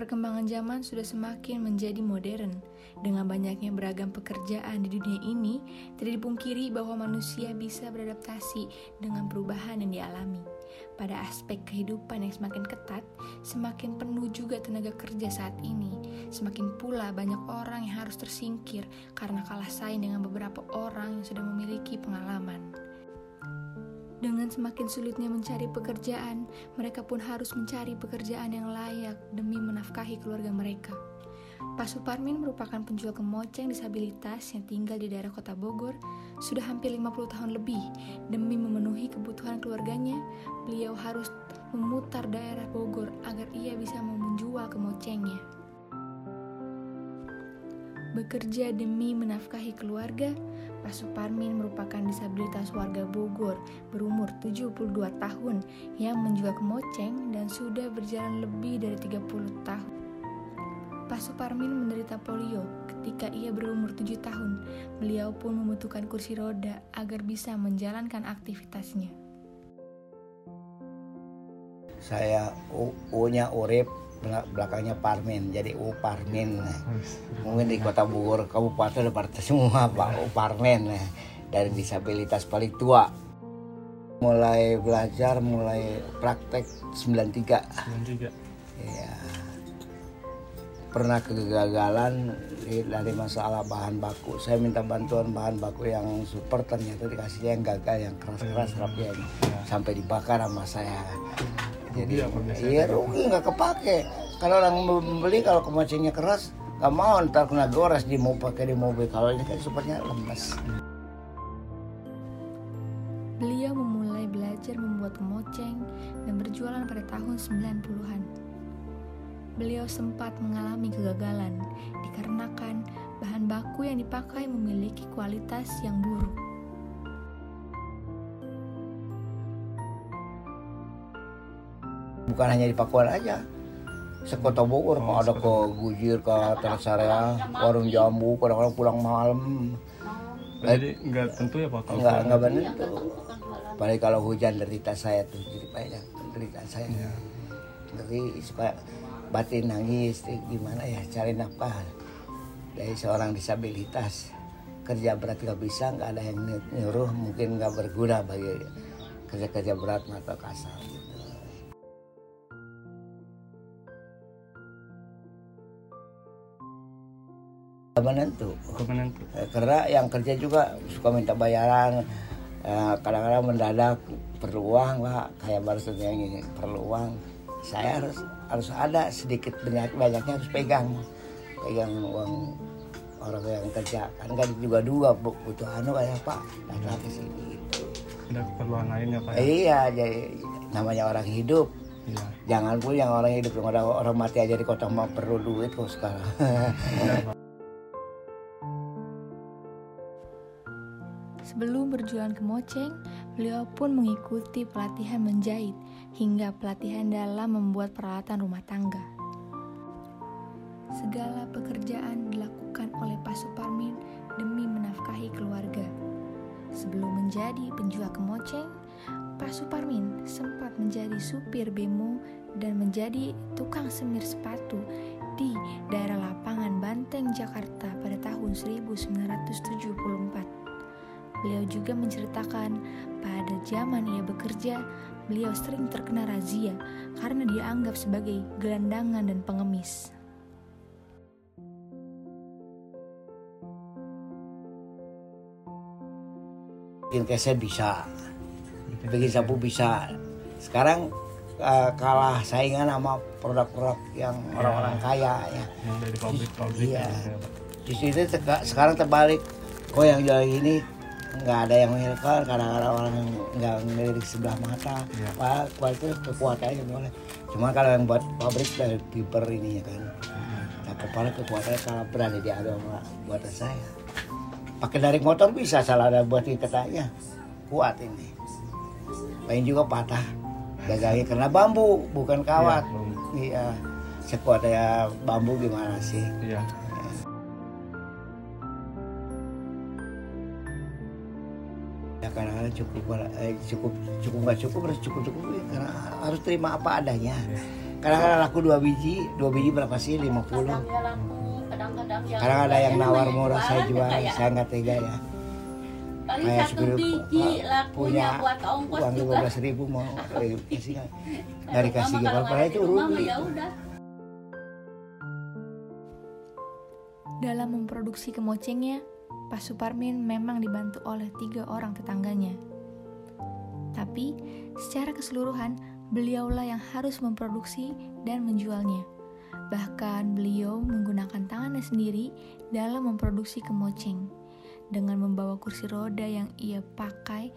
perkembangan zaman sudah semakin menjadi modern. Dengan banyaknya beragam pekerjaan di dunia ini, tidak dipungkiri bahwa manusia bisa beradaptasi dengan perubahan yang dialami. Pada aspek kehidupan yang semakin ketat, semakin penuh juga tenaga kerja saat ini. Semakin pula banyak orang yang harus tersingkir karena kalah saing dengan beberapa orang yang sudah memiliki pengalaman. Dengan semakin sulitnya mencari pekerjaan, mereka pun harus mencari pekerjaan yang layak demi menafkahi keluarga mereka. Pak Suparmin merupakan penjual kemoceng disabilitas yang tinggal di daerah kota Bogor sudah hampir 50 tahun lebih. Demi memenuhi kebutuhan keluarganya, beliau harus memutar daerah Bogor agar ia bisa menjual kemocengnya. Bekerja demi menafkahi keluarga, Pak Suparmin merupakan disabilitas warga Bogor berumur 72 tahun yang menjual kemoceng dan sudah berjalan lebih dari 30 tahun. Pak Suparmin menderita polio ketika ia berumur 7 tahun. Beliau pun membutuhkan kursi roda agar bisa menjalankan aktivitasnya. Saya U-nya Urip, belakangnya Parmin jadi U Parmin. Mungkin di kota Bogor kabupaten partai semua Pak U Parmin. Dari disabilitas paling tua. Mulai belajar mulai praktek 93 93 ya pernah kegagalan dari masalah bahan baku. Saya minta bantuan bahan baku yang super ternyata dikasihnya yang gagal yang keras-keras rapian. Ya. sampai dibakar sama saya jadi iya rugi nggak kepake kalau orang membeli kalau kemacingnya keras nggak mau ntar kena gores di mau pakai di mobil kalau ini kan supernya lemes Beliau memulai belajar membuat kemoceng dan berjualan pada tahun 90-an. Beliau sempat mengalami kegagalan dikarenakan bahan baku yang dipakai memiliki kualitas yang buruk. Bukan hanya di Pakuan aja. Sekota Bogor oh, ada ke Gujir ke Tersarea warung jambu kadang-kadang pulang malam. Jadi nggak tentu ya Pak? nggak nggak benar itu paling kalau hujan derita saya tuh jadi banyak derita saya. Ya. dari suka batin nangis gimana ya cari nafkah. Dari seorang disabilitas kerja berat nggak bisa nggak ada yang nyuruh mungkin nggak berguna bagi kerja-kerja berat atau kasar menentu. menentu. Eh, karena yang kerja juga suka minta bayaran. Eh, kadang-kadang mendadak perlu uang lah, kayak baru yang ini perlu uang. Saya harus harus ada sedikit banyak banyaknya harus pegang pegang uang orang yang kerja kan kan juga dua butuh anu kayak pak datang ke sini gitu. Ada keperluan lainnya pak? Ya? Iya jadi namanya orang hidup. Iya. Jangan pun yang orang hidup, orang, orang mati aja di kota mau perlu duit kok sekarang. Iya, Sebelum berjualan kemoceng, beliau pun mengikuti pelatihan menjahit hingga pelatihan dalam membuat peralatan rumah tangga. Segala pekerjaan dilakukan oleh Pak Suparmin demi menafkahi keluarga. Sebelum menjadi penjual kemoceng, Pak Suparmin sempat menjadi supir bemo dan menjadi tukang semir sepatu di daerah lapangan Banteng, Jakarta pada tahun 1974. Beliau juga menceritakan pada zaman ia bekerja, beliau sering terkena razia karena dianggap sebagai gelandangan dan pengemis. Bikin keset bisa, bikin sapu bisa. Sekarang uh, kalah saingan sama produk-produk yang iya. orang-orang ya. kaya ya. Yang dari pabrik-pabrik. Iya. Di situ sekarang terbalik. Kok yang jual ini nggak ada yang menghilangkan kadang-kadang orang yang nggak ngelirik sebelah mata. Ya. pak kualitas kekuatannya boleh cuma kalau yang buat pabrik dari piper ini ya kan. Nah kepala kekuatannya kalah berani di agama buatan saya. Pakai dari motor bisa salah ada buat ikatnya kuat ini. Lain juga patah. Gagahnya karena bambu bukan kawat. Iya, iya. sekuatnya bambu gimana sih iya. kadang-kadang cukup eh, cukup cukup nggak cukup harus cukup cukup karena harus terima apa adanya. Kadang-kadang laku dua biji dua biji berapa sih? 50 kadang ya laku kadang-kadang ya kadang ada yang ya nawar murah saya jual saya nggak tega ya. Paling kayak satu biji lakunya punya buat ongkos uang lima juga belas ribu mau eh, kasih dari kasih Mama gimana kalau padahal ada itu rugi ya Dalam memproduksi kemocengnya, Pak Suparmin memang dibantu oleh tiga orang tetangganya. Tapi, secara keseluruhan, beliaulah yang harus memproduksi dan menjualnya. Bahkan beliau menggunakan tangannya sendiri dalam memproduksi kemoceng. Dengan membawa kursi roda yang ia pakai,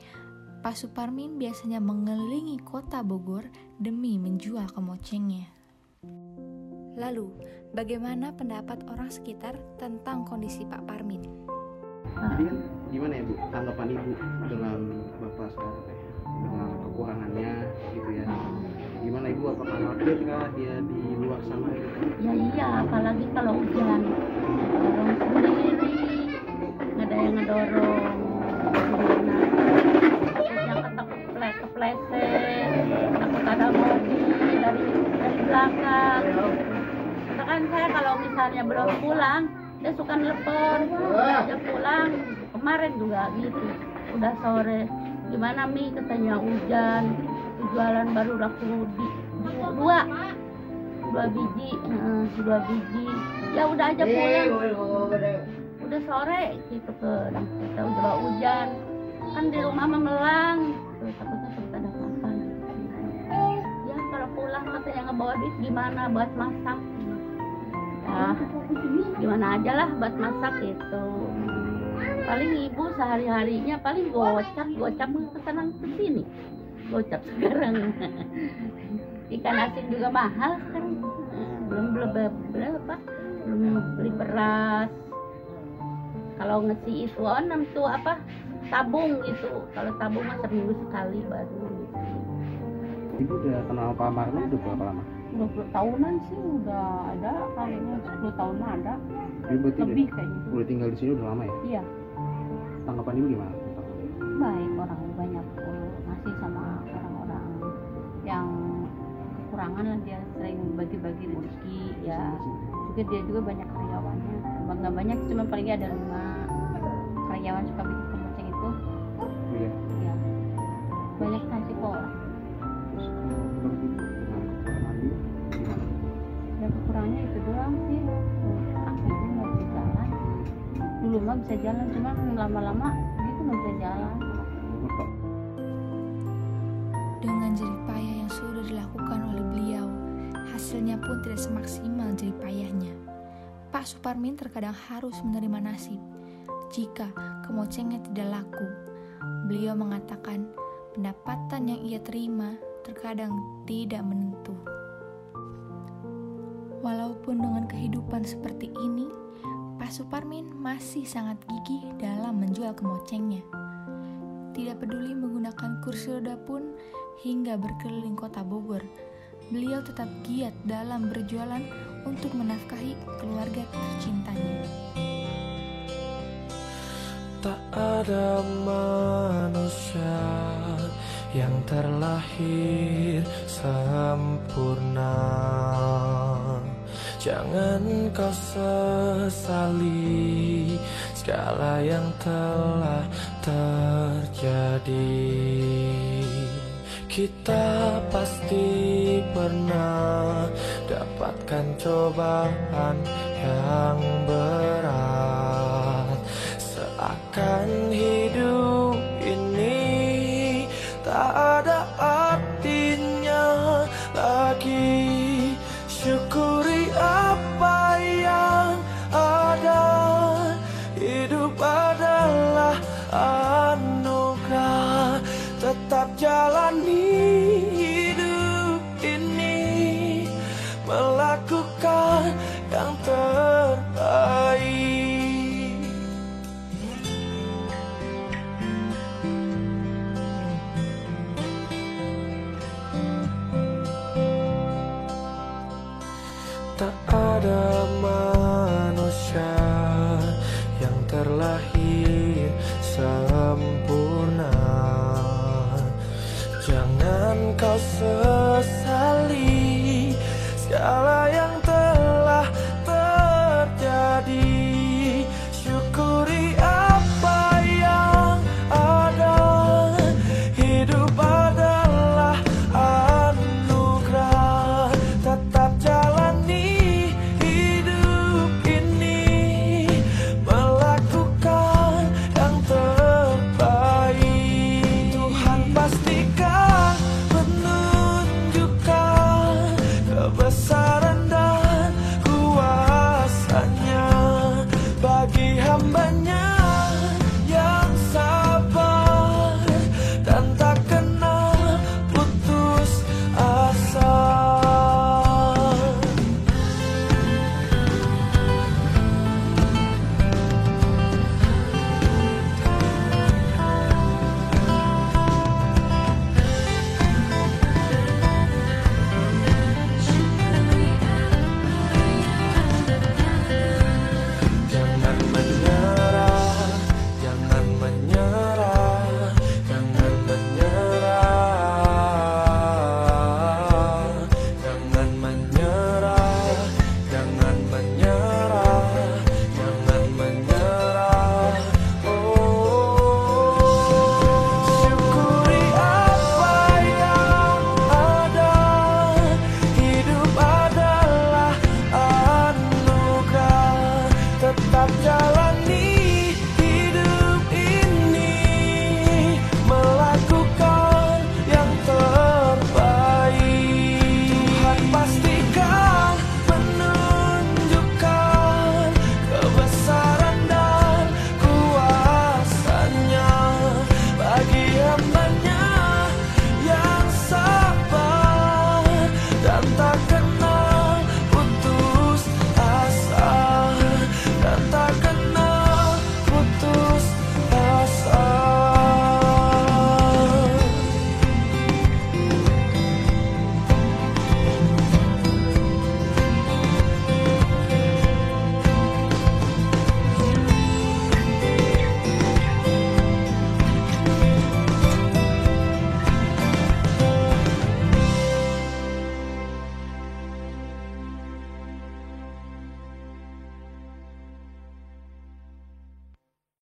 Pak Suparmin biasanya mengelilingi kota Bogor demi menjual kemocengnya. Lalu, bagaimana pendapat orang sekitar tentang kondisi Pak Parmin? Jadi kan gimana ya Bu? Tanggapan Ibu dengan Bapak sekarang ya dengan kekurangannya gitu ya. Gimana Ibu? Apakah khawatir kah dia di luar sana gitu? ya iya. Apalagi kalau hujan dorong sendiri. Nggak ada yang ngedorong gimana? Takutnya ketakut keple- kepleset takut ada mobil dari dari belakang. Kan saya kalau misalnya belum pulang dia suka nelpon. Dia pulang. Kemarin juga gitu. Udah sore. Gimana mi? Katanya hujan. Jualan baru laku di, di dua. Dua biji. Eh, dua biji. Ya udah aja pulang. udah sore gitu ke kita. Udah hujan. Kan di rumah mah melang. Tuh takutnya takut ada apa ya kalau pulang katanya nggak bawa duit gimana? Buat masak gimana aja lah buat masak gitu. Paling ibu sehari harinya paling gocap gocap pesanan ke sini. Gocap sekarang. Ikan asin juga mahal sekarang. Belum belum berapa belum beli beras. Kalau ngesi itu enam tuh apa? Tabung gitu. Kalau tabung mah seminggu sekali baru. Ibu udah kenal Pak Marmin udah berapa lama? 20 tahunan sih udah ada kayaknya 10 tahun mah ada berarti lebih udah, kayaknya. udah tinggal di sini udah lama ya? iya. Tanggapan Ibu gimana? baik orang banyak ngasih sama orang-orang yang kekurangan lah dia sering bagi-bagi rezeki ya. Juga dia juga banyak karyawannya. Nggak banyak cuma paling ada lima karyawan suka bikin kemoceng itu. Iya. ya banyak ngasih ke mah bisa jalan cuman lama-lama gitu nggak bisa jalan Dengan jerih payah yang sudah dilakukan oleh beliau, hasilnya pun tidak semaksimal jerih payahnya. Pak Suparmin terkadang harus menerima nasib jika kemocengnya tidak laku. Beliau mengatakan pendapatan yang ia terima terkadang tidak menentu. Walaupun dengan kehidupan seperti ini, Pak Suparmin masih sangat gigih dalam menjual kemocengnya. Tidak peduli menggunakan kursi roda pun hingga berkeliling kota Bogor, beliau tetap giat dalam berjualan untuk menafkahi keluarga tercintanya. Tak ada manusia yang terlahir sempurna Jangan kau sesali segala yang telah terjadi. Kita pasti pernah dapatkan cobaan yang berat. Seakan hidup All I need.